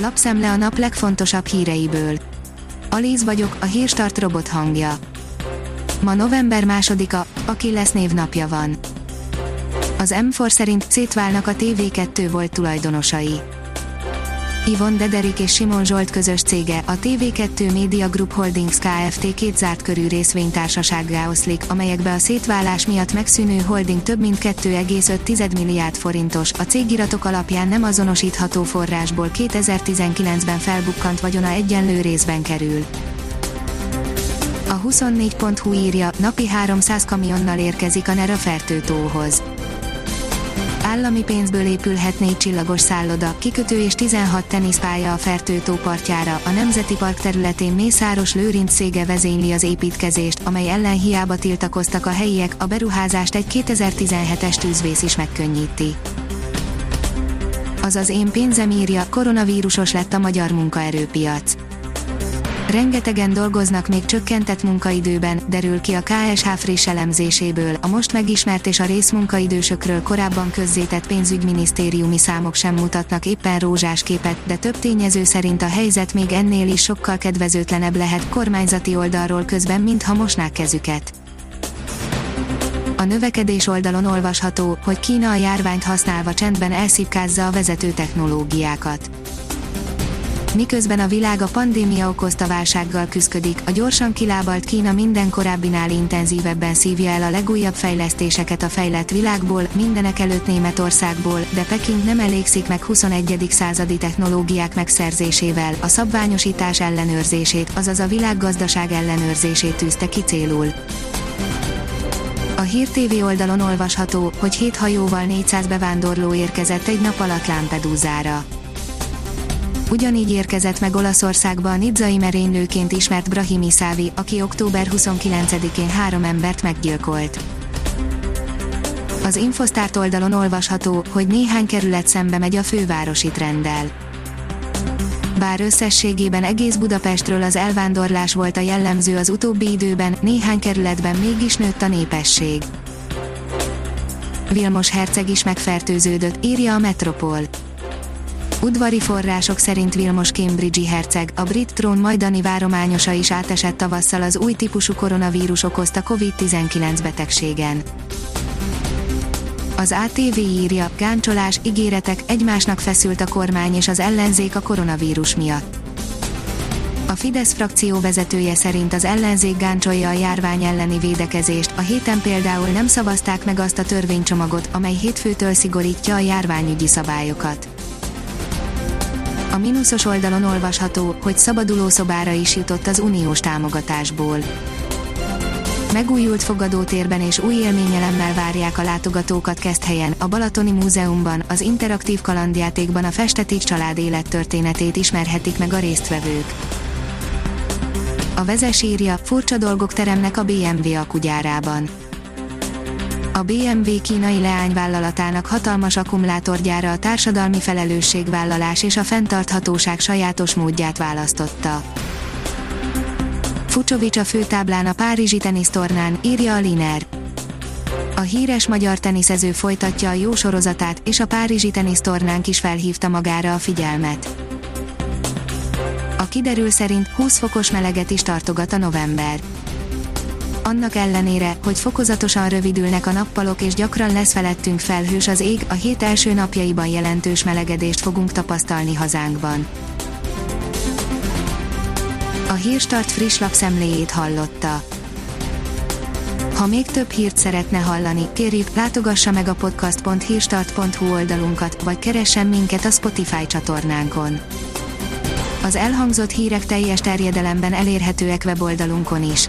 lapszemle a nap legfontosabb híreiből. Alíz vagyok, a hírstart robot hangja. Ma november másodika, aki lesz névnapja van. Az M4 szerint szétválnak a TV2 volt tulajdonosai. Ivon Dederik és Simon Zsolt közös cége, a TV2 Media Group Holdings Kft. két zárt körű részvénytársasággá oszlik, amelyekbe a szétválás miatt megszűnő holding több mint 2,5 milliárd forintos, a cégiratok alapján nem azonosítható forrásból 2019-ben felbukkant vagyona egyenlő részben kerül. A 24.hu írja, napi 300 kamionnal érkezik a NER a Fertőtóhoz állami pénzből épülhet négy csillagos szálloda, kikötő és 16 teniszpálya a Fertőtó partjára, a Nemzeti Park területén Mészáros Lőrinc cége vezényli az építkezést, amely ellen hiába tiltakoztak a helyiek, a beruházást egy 2017-es tűzvész is megkönnyíti. Azaz én pénzem írja, koronavírusos lett a magyar munkaerőpiac Rengetegen dolgoznak még csökkentett munkaidőben, derül ki a KSH friss elemzéséből, a most megismert és a részmunkaidősökről korábban közzétett pénzügyminisztériumi számok sem mutatnak éppen rózsás képet, de több tényező szerint a helyzet még ennél is sokkal kedvezőtlenebb lehet kormányzati oldalról közben, mintha mosnák kezüket. A növekedés oldalon olvasható, hogy Kína a járványt használva csendben elszipkázza a vezető technológiákat Miközben a világ a pandémia okozta válsággal küzdik, a gyorsan kilábalt Kína minden korábbinál intenzívebben szívja el a legújabb fejlesztéseket a fejlett világból, mindenek előtt Németországból, de Peking nem elégszik meg 21. századi technológiák megszerzésével, a szabványosítás ellenőrzését, azaz a világgazdaság ellenőrzését tűzte ki célul. A Hír TV oldalon olvasható, hogy hét hajóval 400 bevándorló érkezett egy nap alatt Lampedusa-ra. Ugyanígy érkezett meg Olaszországba a nidzai merénylőként ismert Brahimi Szávi, aki október 29-én három embert meggyilkolt. Az Infosztárt oldalon olvasható, hogy néhány kerület szembe megy a fővárosi trenddel. Bár összességében egész Budapestről az elvándorlás volt a jellemző az utóbbi időben, néhány kerületben mégis nőtt a népesség. Vilmos herceg is megfertőződött, írja a Metropol. Udvari források szerint Vilmos Cambridge-i herceg, a brit trón majdani várományosa is átesett tavasszal az új típusú koronavírus okozta COVID-19 betegségen. Az ATV írja, gáncsolás, ígéretek, egymásnak feszült a kormány és az ellenzék a koronavírus miatt. A Fidesz frakció vezetője szerint az ellenzék gáncsolja a járvány elleni védekezést, a héten például nem szavazták meg azt a törvénycsomagot, amely hétfőtől szigorítja a járványügyi szabályokat. A mínuszos oldalon olvasható, hogy szabaduló szobára is jutott az uniós támogatásból. Megújult fogadótérben és új élményelemmel várják a látogatókat helyen, a Balatoni Múzeumban, az interaktív kalandjátékban a Festetik család élettörténetét ismerhetik meg a résztvevők. A vezes írja, furcsa dolgok teremnek a BMW akugyárában a BMW kínai leányvállalatának hatalmas akkumulátorgyára a társadalmi felelősségvállalás és a fenntarthatóság sajátos módját választotta. Fucsovics a főtáblán a Párizsi tenisztornán, írja a Liner. A híres magyar teniszező folytatja a jó sorozatát, és a Párizsi tenisztornánk is felhívta magára a figyelmet. A kiderül szerint 20 fokos meleget is tartogat a november annak ellenére, hogy fokozatosan rövidülnek a nappalok és gyakran lesz felettünk felhős az ég, a hét első napjaiban jelentős melegedést fogunk tapasztalni hazánkban. A Hírstart friss lapszemléjét hallotta. Ha még több hírt szeretne hallani, kérjük, látogassa meg a podcast.hírstart.hu oldalunkat, vagy keressen minket a Spotify csatornánkon. Az elhangzott hírek teljes terjedelemben elérhetőek weboldalunkon is.